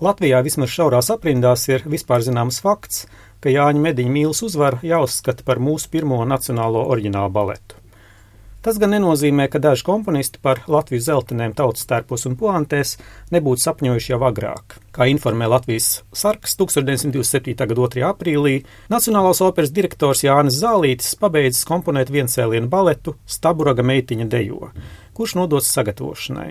Latvijā vismaz šaurās aprindās ir vispār zināms fakts, ka Jāņa Mediņa mīlas uzvara jāuzskata par mūsu pirmo nacionālo oriģinālu baletu. Tas gan nenozīmē, ka daži komponisti par Latvijas zeltainēm tautas tērpos un poantēs nebūtu sapņojuši jau agrāk. Kā informē Latvijas sarks 1927. gada 2. aprīlī, Nacionālās operas direktors Jānis Zālītis pabeidzis komponēt viencēlienu baletu Staburaga meitiņa dejo, kurš nodots sagatavošanai.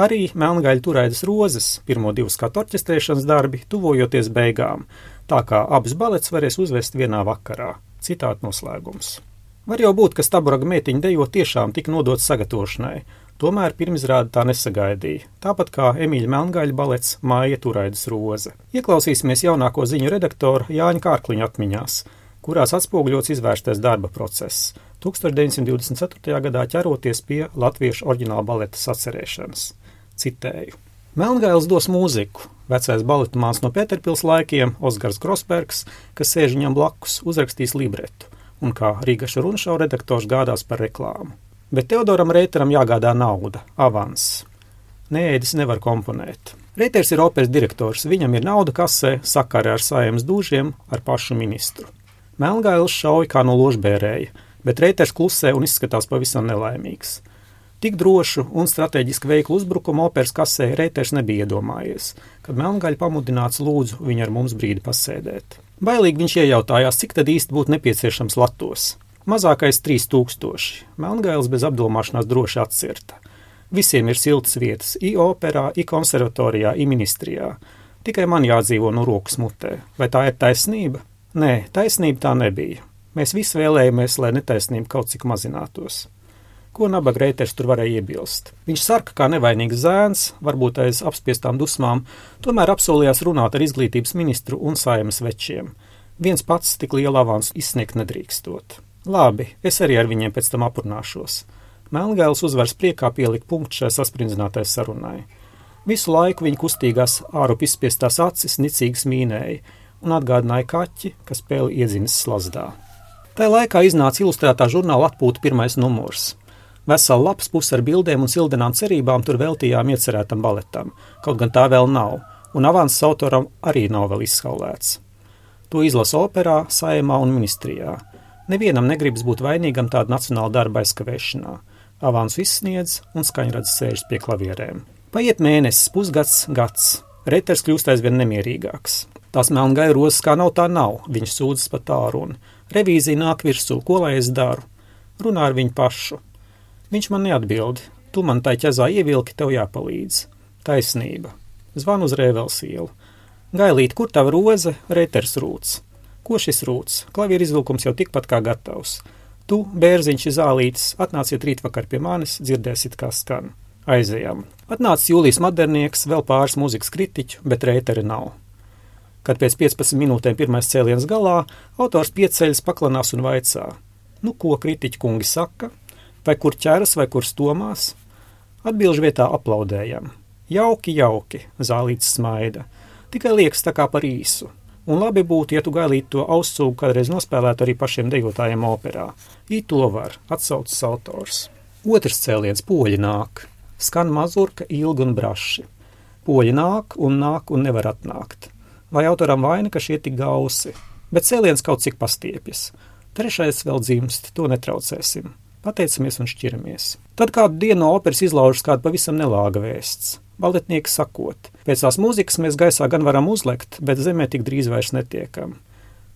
Arī Melngaļa turaidas rozes, pirmo divu skatu orķestrēšanas darbi, tuvojoties beigām, tā kā abas balets varēs uzvest vienā vakarā. Citāta noslēgums. Var jau būt, ka Staburaga meitiņa dejo tiešām tika nodots sagatavošanai, tomēr pirmizrāde tā nesagaidīja, tāpat kā Emīļa Melngaļa balets Māja Turaidas roze. Ieklausīsimies jaunāko ziņu redaktora Jāņa Kārkliņa atmiņās, kurās atspoguļots izvērstais darba process, 1924. gadā ķeroties pie latviešu oriģināla baleta sacerēšanas. Citēju. Melngails dos mūziku. Vecais baletomāns no Pēterpils laikiem, Oskars Grosbergs, kas sēž viņam blakus, uzrakstīs libretu un kā Rīgaša runšau redaktors gādās par reklāmu. Bet Teodoram Reiteram jāgādā nauda, avans. Neēdis nevar komponēt. Reiters ir operas direktors, viņam ir nauda kasē, sakarē ar saimnes dūžiem, ar pašu ministru. Melngails šauj kā no ložbērēja, bet Reiters klusē un izskatās pavisam nelaimīgs. Tik drošu un strateģiski veiklu uzbrukumu operas kasē Reiters nebija iedomājies, kad Melngaļa pamudināts lūdzu viņu ar mums brīdi pasēdēt. Bailīgi viņš iejautājās, cik tad īsti būtu nepieciešams latos. Mazākais 3000. Melngailis bez apdomāšanās droši atcirta. Visiem ir siltas vietas, i operā, i konservatorijā, i ministrijā. Tikai man jādzīvo no rokas mutē. Vai tā ir taisnība? Nē, taisnība tā nebija. Mēs visi vēlējāmies, lai netaisnība kaut cik mazinātos. Ko nabaga reiters tur varēja iebilst? Viņš sarka kā nevainīgs zēns, varbūt aiz apspiestām dusmām, tomēr apsolījās runāt ar izglītības ministru un saimas večiem. Viens pats tik lielu avansu izsniegt nedrīkstot. Labi, es arī ar viņiem pēc tam aprunāšos. Melngēls uzvars priekā pielika punktu šai sasprindzinātai sarunai. Visu laiku viņa kustīgās ārup izspiestās acis nicīgi smīnēja un atgādināja kaķi, kas spēli iedzinis slazdā. Tā laikā iznāca ilustrētā žurnāla atpūta pirmais numurs. Vesela lapas puse ar bildēm un sildinām cerībām tur veltījām iecerētam baletam, kaut gan tā vēl nav, un avans autoram arī nav vēl izskaulēts. To izlasa operā, saimā un ministrijā. Nevienam negribas būt vainīgam tāda nacionāla darba aizkavēšanā. Avans izsniedz un skaņrads sēžas pie klavierēm. Paiet mēnesis, pusgads, gads. Reiters kļūst aizvien nemierīgāks. Tās melngai rozes kā nav tā nav, viņš sūdzas pat tālu un revīzija nāk virsū, ko lai es daru? Runā ar viņu pašu. Viņš man neatbild. Tu man tai ķezā ievilki, tev jāpalīdz. Taisnība. Zvanu uz Rēvels ielu. Gailīt, kur tava roze? Reiters rūts. Ko šis rūts? Klavieru izvilkums jau tikpat kā gatavs. Tu, bērziņš, zālītis, atnāciet rītvakar pie manis, dzirdēsit, kā skan. Aizejam. Atnāca Jūlijas Madernieks, vēl pāris mūzikas kritiķu, bet reiteri nav. Kad pēc 15 minūtēm pirmais cēliens galā, autors pieceļas, paklanās un vaicā: Nu, ko kritiķi kungi saka? Vai kur ķeras, vai kur stomās. Atbilžu vietā aplaudējam. Jauki, jauki, zālīts smaida. Tikai liekas tā kā par īsu. Un labi būtu, ja tu gailītu to aussūgu kādreiz nospēlētu arī pašiem dejotājiem operā. Ī to var, atsaucas autors. Otrs cēliens poļi nāk. Skan mazurka, ilgi un braši. Poļi nāk un nāk un nevar atnākt. Vai autoram vaina, ka šie tik gausi? Bet cēliens kaut cik pastiepjas. Trešais vēl dzimst, to netraucēsim. Pateicamies un šķiramies. Tad kādu dienu no operas izlaužas kāda pavisam nelāga vēsts. Baletnieki sakot, pēc tās mūzikas mēs gaisā gan varam uzlekt, bet zemē tik drīz vairs netiekam.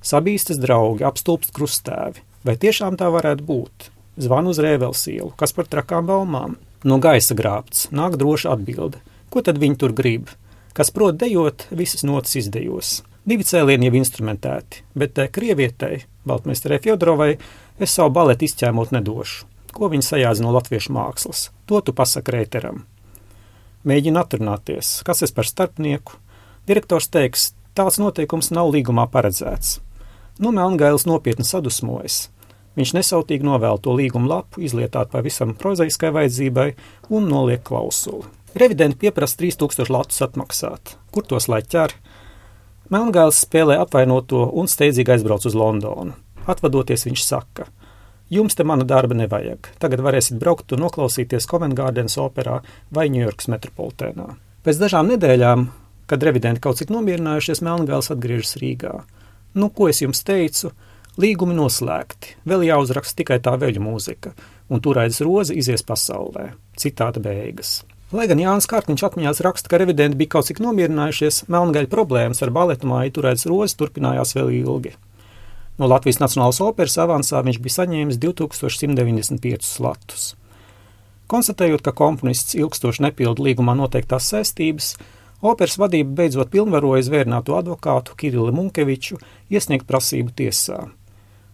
Sabīstas draugi, apstulbst krustēvi. Vai tiešām tā varētu būt? Zvanu uz Rēvels ielu, kas par trakām baumām. No gaisa grābts, nāk droša atbilde. Ko tad viņi tur grib? Kas prot dejot, visas notis izdejos. Divi cēlieni jau instrumentēti, bet krievietai, Baltmeisterē Fjodorovai, Es savu baletu izķēmot nedošu. Ko viņi sajādz no latviešu mākslas? To tu pasaki reiteram. Mēģina atrunāties, kas es par starpnieku. Direktors teiks, tāds noteikums nav līgumā paredzēts. Nu, Melngailis nopietni sadusmojas. Viņš nesautīgi novēl to līgumu lapu, izlietāt pavisam prozaiskai vajadzībai un noliek klausuli. Revidenti pieprasa 3000 latus atmaksāt. Kur tos lai ķer? Melngailis spēlē apvainoto un steidzīgi aizbrauc uz Londonu. Atvadoties, viņš saka: Jums te mana darba nevajag. Tagad varēsiet braukt un noklausīties Covent Gardens operā vai Ņujorkas metropolitēnā. Pēc dažām nedēļām Kad revidenti kaut cik nomierinājušies, Melngāls atgriežas Rīgā. Nu, ko es jums teicu? Līgumi noslēgti, vēl jāuzraksta tikai tā veļu mūzika, un turēdz rozi izies pasaulē. Citāta beigas. Lai gan Jānis Kārtiņš atmiņās raksta, ka revidenti bija kaut cik nomierinājušies, melngaļa problēmas ar baletu māju turēdz rozes turpinājās vēl ilgi. No Latvijas Nacionālās operas avansā viņš bija saņēmis 2195 latus. Konstatējot, ka komponists ilgstoši nepilda līgumā noteiktās saistības, operas vadība beidzot pilnvaroja zvērnāto advokātu Kirillu Munkeviču iesniegt prasību tiesā.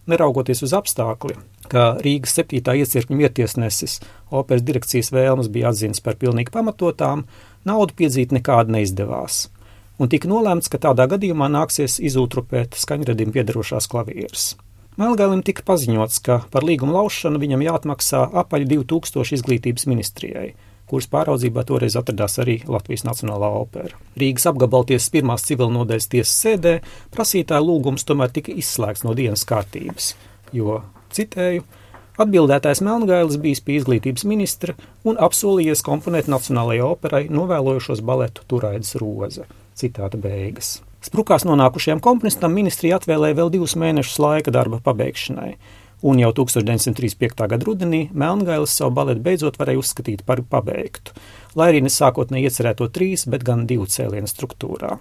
Neraugoties uz apstākli, ka Rīgas 7. iecirkņu ietiesnesis operas direkcijas vēlmes bija atzīts par pilnīgi pamatotām, naudu piedzīt nekāda neizdevās, un tika nolēmts, ka tādā gadījumā nāksies izūtrupēt skaņradim piedarošās klavieres. Melngālim tika paziņots, ka par līgumu laušanu viņam jāatmaksā apaļ 2000 izglītības ministrijai, kuras pāraudzībā toreiz atradās arī Latvijas Nacionālā opera. Rīgas apgabaltiesas pirmās civilnodaļas tiesas sēdē prasītāja lūgums tomēr tika izslēgts no dienas kārtības, jo, citēju, atbildētājs Melngailis bijis pie izglītības ministra un apsolījies komponēt Nacionālajai operai novēlojušos baletu Turaidas roze. Citāta beigas. Sprukās nonākušajam komponistam ministrija atvēlēja vēl divus mēnešus laika darba pabeigšanai, un jau 1935. gada rudenī Melngailis savu baletu beidzot varēja uzskatīt par pabeigtu, lai arī nesākotnēji iecerēto trīs, bet gan divu cēlienu struktūrā.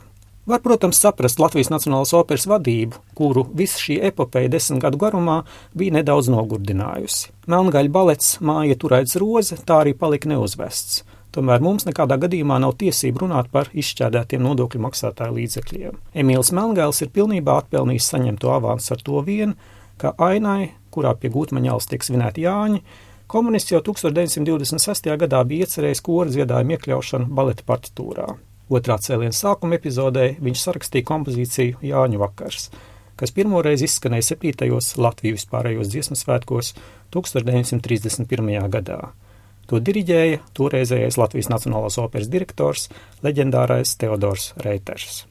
Var, protams, saprast Latvijas Nacionālās operas vadību, kuru visa šī epopeja desmit gadu garumā bija nedaudz nogurdinājusi. Melngaļa balets māja turēts roze tā arī palika neuzvests, Tomēr mums nekādā gadījumā nav tiesību runāt par izšķērdētiem nodokļu maksātāju līdzekļiem. Emīls Melngēls ir pilnībā atpelnījis saņemto avansu ar to vien, ka ainai, kurā pie gūtmaņāls tiek svinēti Jāņi, komunists jau 1926. gadā bija iecerējis koru dziedājumu iekļaušanu baleta partitūrā. Otrā cēliena sākuma epizodē viņš sarakstīja kompozīciju Jāņu vakars, kas pirmoreiz izskanēja 7. Latvijas vispārējos dziesmu svētkos 1931. gadā. To diriģēja toreizējais Latvijas Nacionālās operas direktors, leģendārais Teodors Reiters.